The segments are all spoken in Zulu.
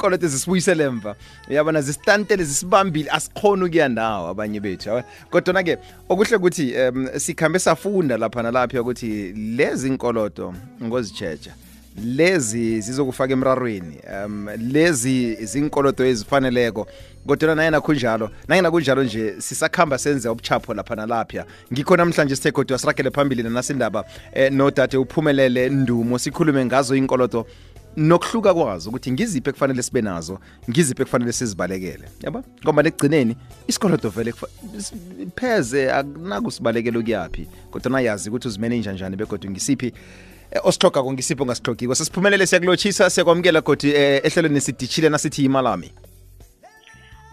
koloto zisibuyisele emva. Uyabona zisitantele zisibambile asikhona ukuya ndawo abanye bethu kodwa ke okuhle ukuthi um, sikhambe safunda lapha nalapha ukuthi lezi inkoloto ngozichecha lezi zizokufaka emrarweni um lezi zinkoloto ezifaneleko. Kodwa nayena kunjalo nayena kunjalo nje sisakhamba senze ubuchapho lapha nalapha. Ngikho namhlanje sithe kodwa siragele phambili nanasindaba eh, nodade uphumelele ndumo sikhulume ngazo inkoloto nokuhluka kwazo ukuthi ngiziphi ekufanele sibe nazo ngiziphi ekufanele sizibalekele. Yaba? Ngoba nekugcineni isikoloto vele pheze akunakusibalekela ukuyaphi kodwa nayazi ukuthi uzimanenja njani begodwa ngisiphi osihloga kongisiphi ngisipho sesiphumelele siyakulotshisa siyakwamukela godi eh, ehlelweni sidishile nasithi imalami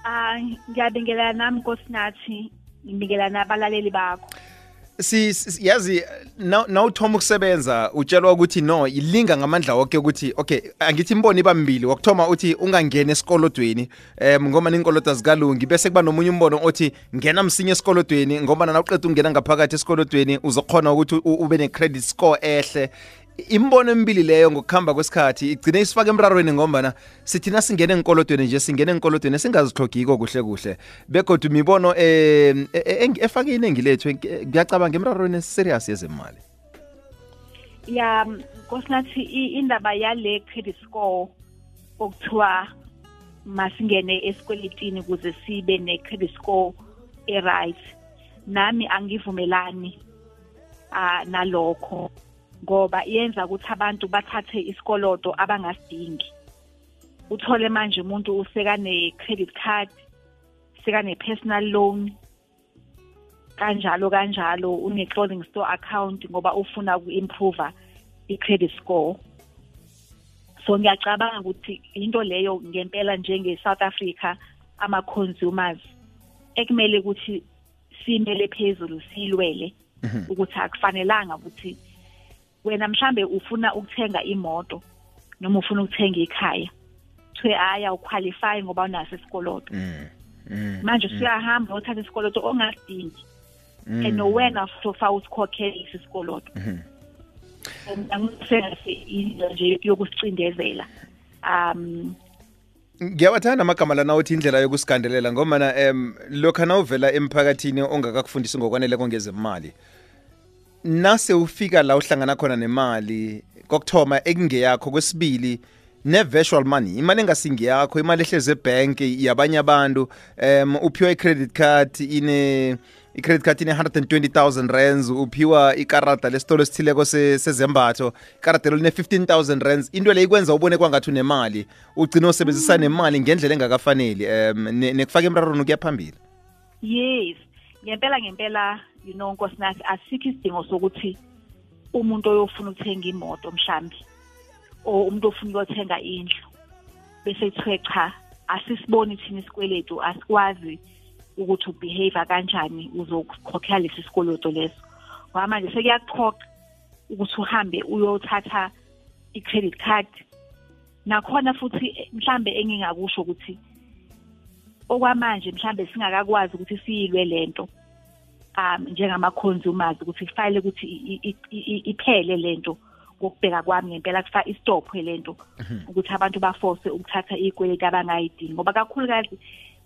Ah ngiyabingelela nami nkosinathi. Ngibingelela nabalaleli bakho si yazi nawuthoma ukusebenza utshelwa ukuthi no ilinga ngamandla wonke ukuthi okay angithi imbono iba mbili wokuthoma uthi ungangena esikolodweni um ngoba inkolodo zikalungi bese kuba nomunye umbono othi ngena msinye esikolodweni ngoba nawuqeda ukungena ngaphakathi esikolodweni uzokhona ukuthi ube ne-credit score ehle. Imbono emibili leyo ngokuhamba kwesikhathi igcine isifaka emrarweni ngombana sithina singene enkolodweni nje singene enkolodweni esingazithlogiko kuhle kuhle. Begodwa imibono eh efake iningi lethu ngiyacabanga emrarweni serious yezemali. Ya nkosinathi indaba yale credit score okuthiwa masingene esikweletini ukuze sibe ne-credit score e-right nami angivumelani uh, nalokho. Ngoba iyenza ukuthi abantu bathathe isikoloto abangasidingi uthole manje umuntu usekane-credit card sekane-personal loan kanjalo kanjalo une-clothing store account ngoba ufuna uku-improve i-credit score so ngiyacabanga ukuthi into leyo ngempela njenge-south africa ama-consumers ekumele ukuthi simele phezulu silwele mhm. ukuthi akufanelanga ukuthi wena mhlambe ufuna ukuthenga imoto noma ufuna ukuthenga ikhaya kuthiwe aya uqualify ngoba unaso isikoloto. Mm, mm, manje mm. siyahamba othatha isikoloto ongasidingi and wena sofa usikhokhele isikoloto angikusengathi into nje yokusicindezela um ngiyawathanda amagama lana uthi indlela yokusigandelela ngomana um lokhu nawuvela emphakathini ongakakufundisi ngokwanele kongezemali nase ufika la uhlangana khona nemali kokuthoma ekungeyakho kwesibili ne-virtual money. Imali engasingiyakho imali ehleze ebank yabanye abantu um uphiwa i-credit card ine i-credit card ine-120,000 rands uphiwa ikarada lesitolo esithileko sezembatho ikarada lo line-15,000 rands. Into le ikwenza ubone kwangathi unemali ugcine usebenzisa nemali ngendlela engakafaneli um nekufaka emrarweni ukuya phambili. Yes ngempela ngempela you know nkosinathi asikho isidingo sokuthi umuntu oyofuna ukuthenga imoto mhlambi o umuntu ofuna ukuthenga indlu bese kuthiwe cha asisiboni thina isikweletu asikwazi ukuthi ubehave kanjani uzokhokhela lesi sikoloto leso. Ngoba manje sekuyakuqhoqa ukuthi uhambe uyothatha i-credit card. Nakhona futhi mhlambe engingakusho ukuthi okwamanje mhlambe singakakwazi ukuthi siyilwe lento. Um njengama-consumers ukuthi kufanele ukuthi iphele lento ngokubheka kwami ngempela kufa istophe lento mhm. ukuthi abantu baforce ukuthatha iyikweleti abangayidingi ngoba kakhulukazi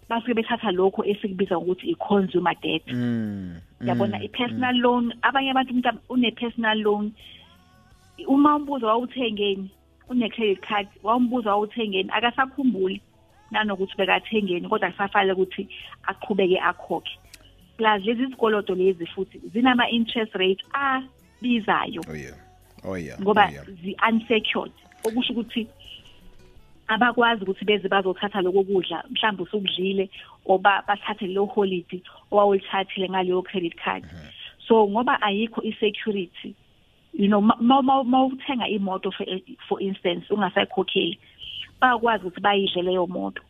basuke bethatha lokho esikubiza ngokuthi i-consumer debt mm, yabona mm, i-personal mm. loan abanye abantu umuntu une-personal loan uma umbuzo wawuthengeni une-credit card wawumbuza wawuthengeni akasakhumbuli nanokuthi bekathengeni kodwa kusafanele ukuthi aqhubeke akhokhe plus lezi zikoloto lezi futhi zinama interest rate abizayo. Oh yeah. Oh yeah. Ngoba oh, yeah. zi unsecured okusho ukuthi abakwazi ukuthi beze bazothatha lokho kudla mhlawumbe usukudlile oba bathathe lo holiday owawulithathile ngaleyo credit card. Mm -hmm. so ngoba ayikho i-security you know ma uthenga imoto for, for instance ungasayikhokheli bayakwazi ukuthi bayidle leyo moto.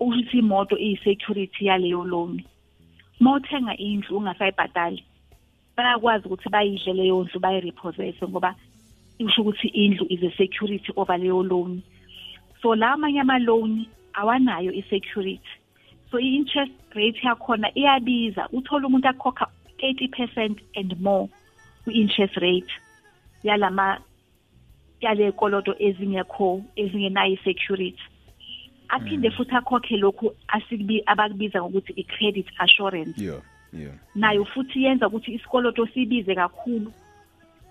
Ukuthi imoto iyi-security yaleyo loan. Mawuthenga indlu ungasayibhadali bayakwazi ukuthi bayidle leyo ndlu bayirepossesse ngoba isho ukuthi indlu is a security over leyo loan. So la amanye ama-loan awanayo i-security. So i-interest rate yakhona iyabiza uthola umuntu akhokha 80 percent and more kwi-interest rate yalama yale koloto ezingekho ezingenayo i-security. Aphinde futhi akhokhe lokhu asikubi abakubiza ngokuthi i-credit assurance. Yo yo nayo futhi yenza ukuthi isikoloto sibize kakhulu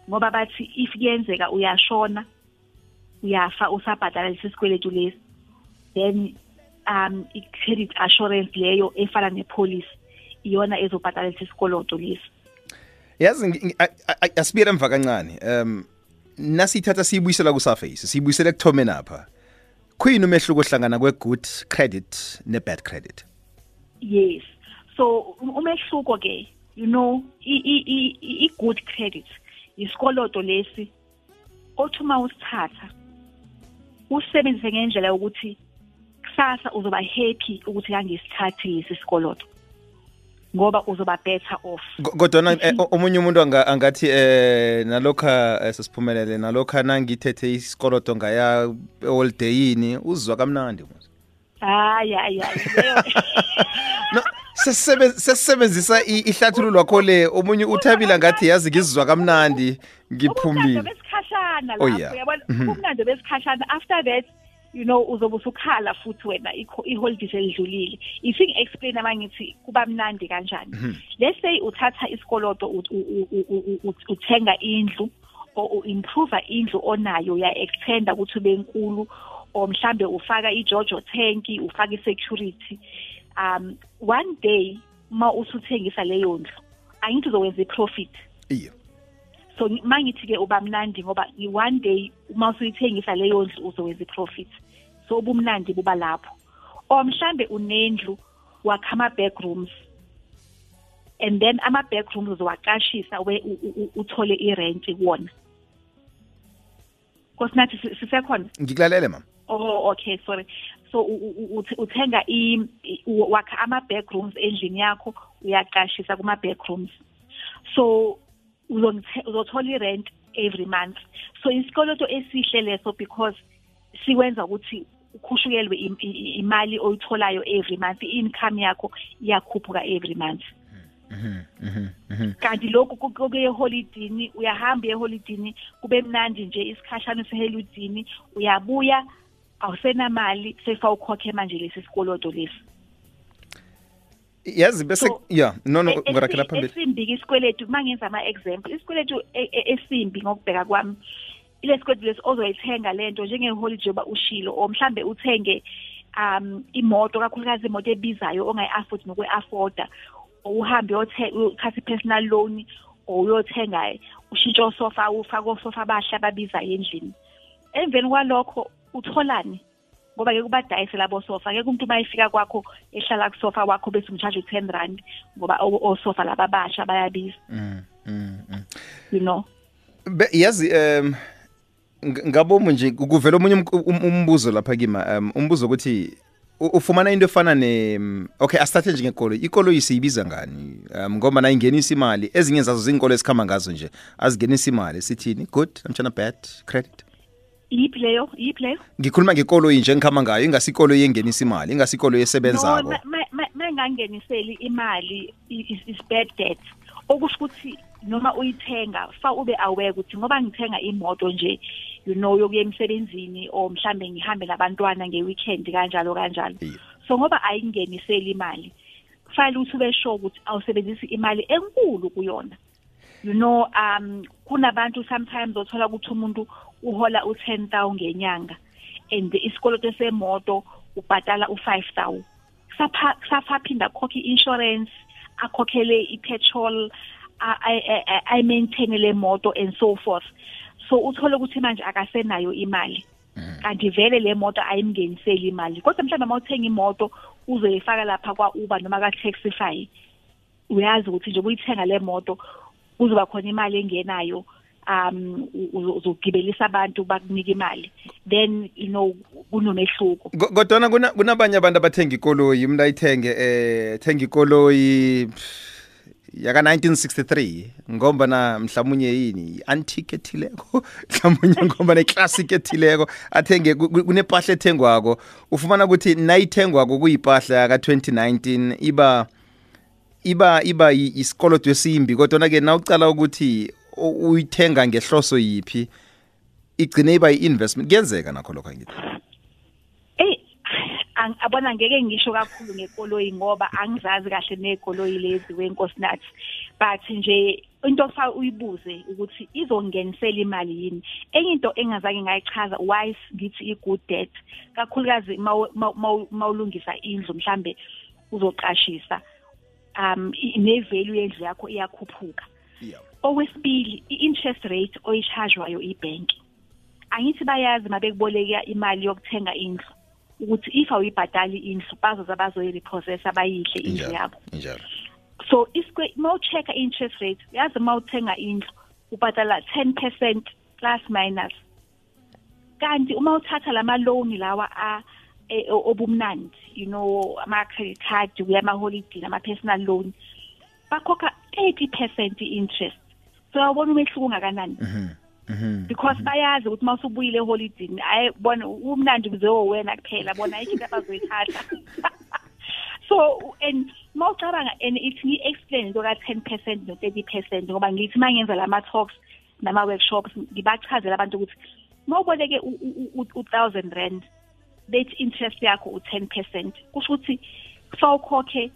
ngoba bathi if kuyenzeka uyashona uyafa usabhadala lesi sikweletu lesi then um i-credit assurance leyo efana nepolice iyona ezobhadala lesi sikoloto lesi. Yazi ngi- a- a- asibuyele emva kancane. Um nasiyithatha siyibuyisela kusurface siyibuyisele ekuthomeni apha. Kuyini umehluko ohlangana kwe-good credit ne-bad credit? Yes. So um- umehluko ke you know i-good credit isikoloto lesi othi uma usithatha usebenzise ngendlela yokuthi kusasa uzoba happy ukuthi kangisithathi lesi sikoloto ngoba uzoba better off. Ko- kodwana eh, o- omunye umuntu anga- angathi eh nalokha eh, sesiphumelele nalokha nangithethe isikoloto ngaya eholideyini uzizwa kamnandi mos. Hayi hayi hayi leyo no sesisebe- sesisebenzisa i- ihlathululo wakho le omunye uthabile ngathi yazi ngizizwa kamnandi ubumnandi ngiphumile besikhashana Oh, lapho yeah. yabona ubumnandi besikhashana after that you know uzobe usukhala futhi wena ikho- iholiday selidlulile ifike explain abangithi kuba mnandi kanjani? Let's say uthatha isikoloto u- u- u- u- u- uthenga indlu or u-improve indlu onayo uya-extenda ukuthi ube nkulu or mhlambe ufaka i-jojo tank ufaka i-security um one day uma usuthengisa leyo ndlu angithi uzowenza i-profit. Iyo so ngi- mangithi ke uba mnandi ngoba one day uma usuyithengisa leyo ndlu uzowenza i-profit so ubumnandi buba lapho. Or mhlambe unendlu wakha ama-backrooms and then ama-backrooms uzowaqashisa uthole i-rent kuwona. Kosinathi si- sisekhona? Ngikulalele mama. Oh okay sorry. So uthenga wakha ama backrooms endlini yakho uyaqashisa kuma backrooms so uzothola i-rent every month. So isikoloto esihle leso because sikwenza ukuthi ukhushukelwe imali oyitholayo every month. I-income yakho iyakhuphuka every month. Kanti lokhu kuke eholidini uyahamba eholidini kube mnandi nje isikhashana seholidini uyabuya awusenamali sefa ukhokhe manje lesi sikoloto lesi. Yazi bese So, ya no no E- ngirakhela esi- phambili esimbi ke isikweletu mangenza ama example isikweletu e- e- esimbi ngokubheka kwami ile sikweletu lesi ozoyithenga lento njenge holiday yoba ushilo o mhlambe uthenge um imoto kakhulukazi imoto ebizayo ongayi afford nokwe afforda uhambe uyothatha i-personal loan or uyothenga ushintsho sofa ufake osofa abahle ababizayo endlini. Emveni kwalokho utholani? Ngoba ke kubadayise labo sofa ke umuntu mayifika kwakho ehlala kusofa wakho bese umcharge u10 rand ngoba o- osofa laba basha bayabiza. Mm, mm, mm. you know? Be- yazi um ng- ngabomu nje kuvela omunye um- um- umbuzo lapha kima um umbuzo ukuthi u- ufumana into efana ne mm, okay asithathe nje ngekolo ikolo isiyibiza ngani? Um ngoba nayo ingenisa imali ezinye zazo zinkolo esikhamba ngazo nje azingenisa imali sithini? Good namtshana bad credit. Yiphi leyo? Yiphi leyo? Ngikhuluma ngekolo nje engikhamba ngayo ingasikolo yengenisa imali ingasikolo yesebenzako mangangeniseli imali i- is is bad debt okusho ukuthi noma uyithenga fa ube aware ukuthi ngoba ngithenga imoto nje you know yokuya emsebenzini or mhlambe ngihambe nabantwana ngeweekend kanjalo kanjalo. So ngoba ayingeniseli imali kufanele ukuthi ube sure ukuthi awusebenzisi imali enkulu kuyona. You know um kunabantu sometimes othola ukuthi umuntu uhola u10000 ngenyanga and isikoloto semoto ubhadala u5000 sapha saphinda akhokhe insurance akhokhele ipetrol i maintain le moto and so forth. So uthole ukuthi manje akasenayo imali. Kanti vele le moto ayimngeniseli imali. Kodwa mhlawumbe mawuthenga imoto uzoyifaka lapha kwa Uber noma ka Taxify uyazi ukuthi nje uyithenga le moto kuzoba khona imali engenayo. Um uzogibelisa abantu bakunika imali. Then you know kunomehluko. Ko- kodwana kuna- kunabanye abantu abathenga ikoloyi. Umuntu ayithenge eh thenga ikoloyi yaka 1963 ngomba na mhlawumnye yini? Antique ethileko. Mhlawumnye ngomba ne classic ethileko. Athenge ku- ku- kunepahla ethengwako. Ufumana ukuthi nayithengwako kuyipahla yaka 2019 iba iba iba isikolodo esimbi. Kodwa ke nawucala ukuthi uyithenga ngehloso yiphi igcine iba yi-investment? Kuyenzeka nakho lokho angithi? Eh ang- abona ngeke ngisho kakhulu ngekoloyi ngoba angizazi kahle nekoloyi lezi wenkosinathi but nje into fa uyibuze ukuthi izongenisela imali yini? Enye into engazange ngayichaza why ngithi i-good debt? Kakhulukazi mawu- mawu- mawu- mawulungisa indlu mhlambe uzoqashisa um i- ne-value yendlu yakho iyakhuphuka. Yeah okwesibili i-interest rate oyishajwayo ibhenki angithi bayazi mabekuboleka imali yokuthenga indlu ukuthi if awuyibhadali indlu bazoza bazoyi-repossessa bayihle indlu injalo yabo. injalo. So isikwe mawuchecka i-interest rate yazi mawuthenga indlu ubhadala 10 percent plus minus. Kanti uma uthatha lama loan lawa a e- o- obumnandi you know ama credit card kuya ama holiday nama personal loan bakhokha 80 percent interest siyabona umehluko ungakanani. Mhm. Mhm. Because bayazi ukuthi uma usubuyile eholidini ayi bona umnandi mzewo wena kuphela bona ikinto abazoyithatha so and mawucabanga and ithi ngi-explain into ka-ten percent no-thirty percent ngoba ngithi uma ngenza lama-talks nama-workshops ngibachazele abantu ukuthi uma uboleke u-thousand rand bethi interest yakho u-ten percent. Kusho ukuthi kusawukhokhe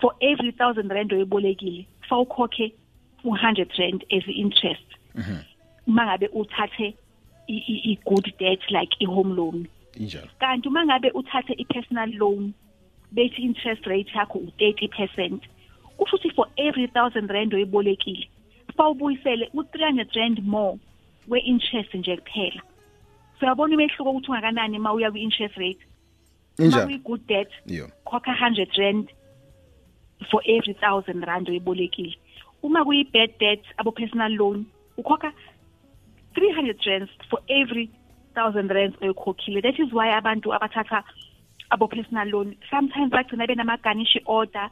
for every thousand rand oyibolekile kusawukhokhe u100 rand as interest. Mhm. Mangabe uthathe i good debt like i home loan. Injalo. Kanti uma ngabe uthathe i personal loan bethi interest rate yakho u30% kusho ukuthi for every 1000 rand oyibolekile sawubuyisele u300 rand more we interest nje kuphela. Siyabona imehluko ukuthi ungakanani mawuya ku interest rate? Injalo. Mawu good debt khokha 100 rand for every 1000 rand oyibolekile. Uma kuyi bad debt abo personal loan ukhokha 300 rands for every 1000 rands oyikhokhile that is why abantu abathatha abo personal loan sometimes bagcina benamaganishi order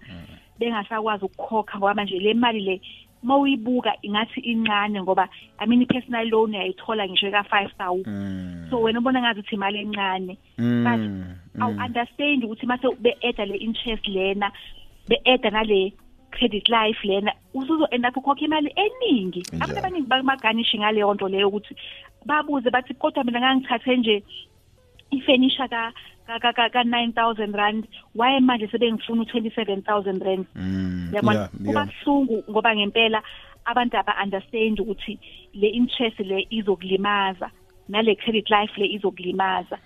bengasakwazi ukukhokha ngoba manje le mali le mawuyibuka ingathi incane ngoba i mean i-personal loan uyayithola ngisho ka 5000 mm. So wena ubona ngathi uthi imali encane. But mm. awu understand ukuthi mase be-add le interest lena be-add nale credit life lena usuzo end up ukhokha imali eningi. Njalo. abantu abaningi bamaganishi ngaleyo nto leyo ukuthi babuze bathi kodwa mina ngangithathe nje ifurniture ka ka ka, ka, ka 9000 rand why manje sebengifuna u27000 rand? Mm yabona? yeah kuba yeah. Buhlungu ngoba ngempela abantu aba understand ukuthi le interest le izokulimaza. Nale credit life le izokulimaza.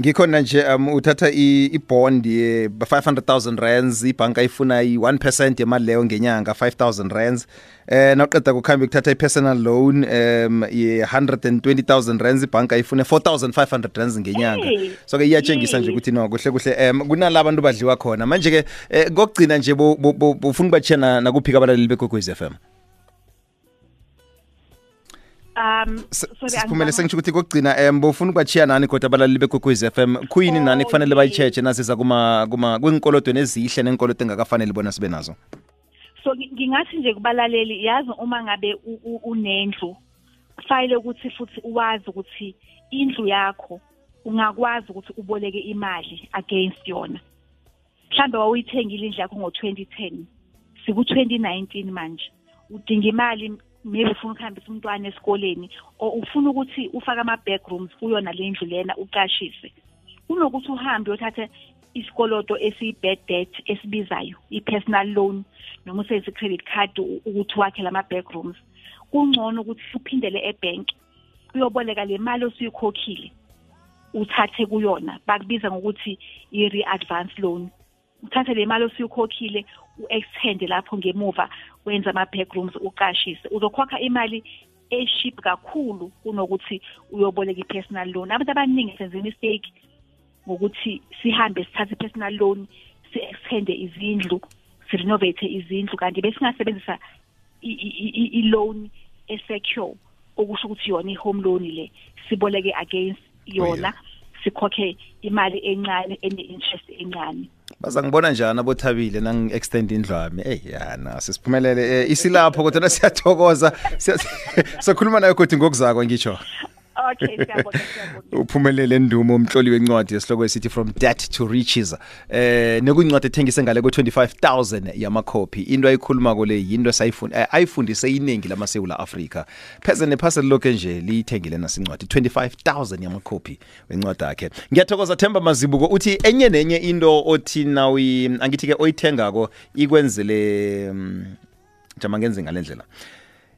Ngikhona nje um uthatha i i bond ye 500000 rands ibhanka ifuna i 1% yemali leyo ngenyanga 5000 rands. Eh nawuqeda kukhamba ukuthatha i personal loan um ye 120000 rands ibhanka ifuna 4500 rands ngenyanga. Hey, so ke iyatshengisa nje yes. ukuthi no kuhle kuhle um kunalabo abantu badliwa khona. Manje ke eh, kokugcina nje bo- bo- bo- bufuna ukubathina nakuphika abalaleli begokwez FM um S- sorry, sisiphumele angizange- sengisho ukuthi kokugcina um bofuna ukubachiya nani kodwa abalaleli begokwez FM kuyini Oh, nani kufanele bayicheche nasiza kuma kuma kwinkolodweni ezihle nenkolodo engakafanele bona sibe nazo? So ngi- ngingathi nje kubalaleli yazi uma ngabe unendlu kufanele ukuthi futhi uwazi ukuthi indlu yakho ungakwazi ukuthi uboleke imali against yona. Mhlambe wawuyithengile indlu yakho ngo-2010 siku-2019 manje udinga imali maybe ufuna ukuhambisa umntwana esikoleni or ufuna ukuthi ufake ama-backrooms kuyona le ndlu lena uqashise kunokuthi uhambe uyothatha isikoloto esiyi-bad debt esibizayo i-personal loan noma usebenzisa i-credit card ukuthi wakhe lama-backrooms kungcono ukuthi uphindele ebhenki uyoboleka le mali osuyikhokhile uthathe kuyona. Bakubiza ngokuthi i-re-advance loan. Uthathe le mali osuyikhokhile u-extend lapho ngemuva wenza ama-backrooms uqashise uzokhokha imali eship kakhulu kunokuthi uyoboleka i-personal loan. Abantu abaningi senze mistake ngokuthi sihambe sithathe i-personal loan si-extende izindlu sirenovate izindlu kanti besingasebenzisa i-loan esecure okusho ukuthi yona i-home loan le siboleke against yona. Sikhokhe imali encane ene-interest encane. Baza ngibona njani abothabile nangi-extend indlwami? Eyi yana sisiphumelele um isilapho kodwa siyathokoza. Siya- sokhuluma nayo kodwa ngokuzakwa ngitsho. Okay siyabonga siyabonga. Uphumelele ndumo umhloli wencwadi esihloko esithi from debt to riches. Eh nekuyincwadi ethengise ngale ku 25000 yamakhopi into ayikhuluma ko le yinto esayifunda ayifundise iningi lamasewula Africa pheze nephaseli lokho nje liyithengile nasincwadi 25000 yamakhopi wencwadi yakhe ngiyathokoza Themba Mazibuko uthi enye nenye into othi nawi angithi ke oyithengako ikwenzele mm, jama ngenze ngalendlela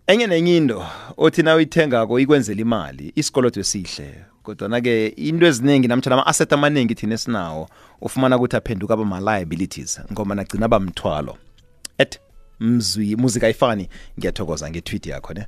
enye nenye into othi na uyithengako ikwenzela imali isikolodo esihle kodwana-ke into eziningi namtshana ama-asset amaningi thina esinawo ufumana ukuthi aphenduka aba ma-liabilities ngoba nagcina bamthwalo et mzwi muzika ayifani. Ngiyathokoza ngetweet yakho ne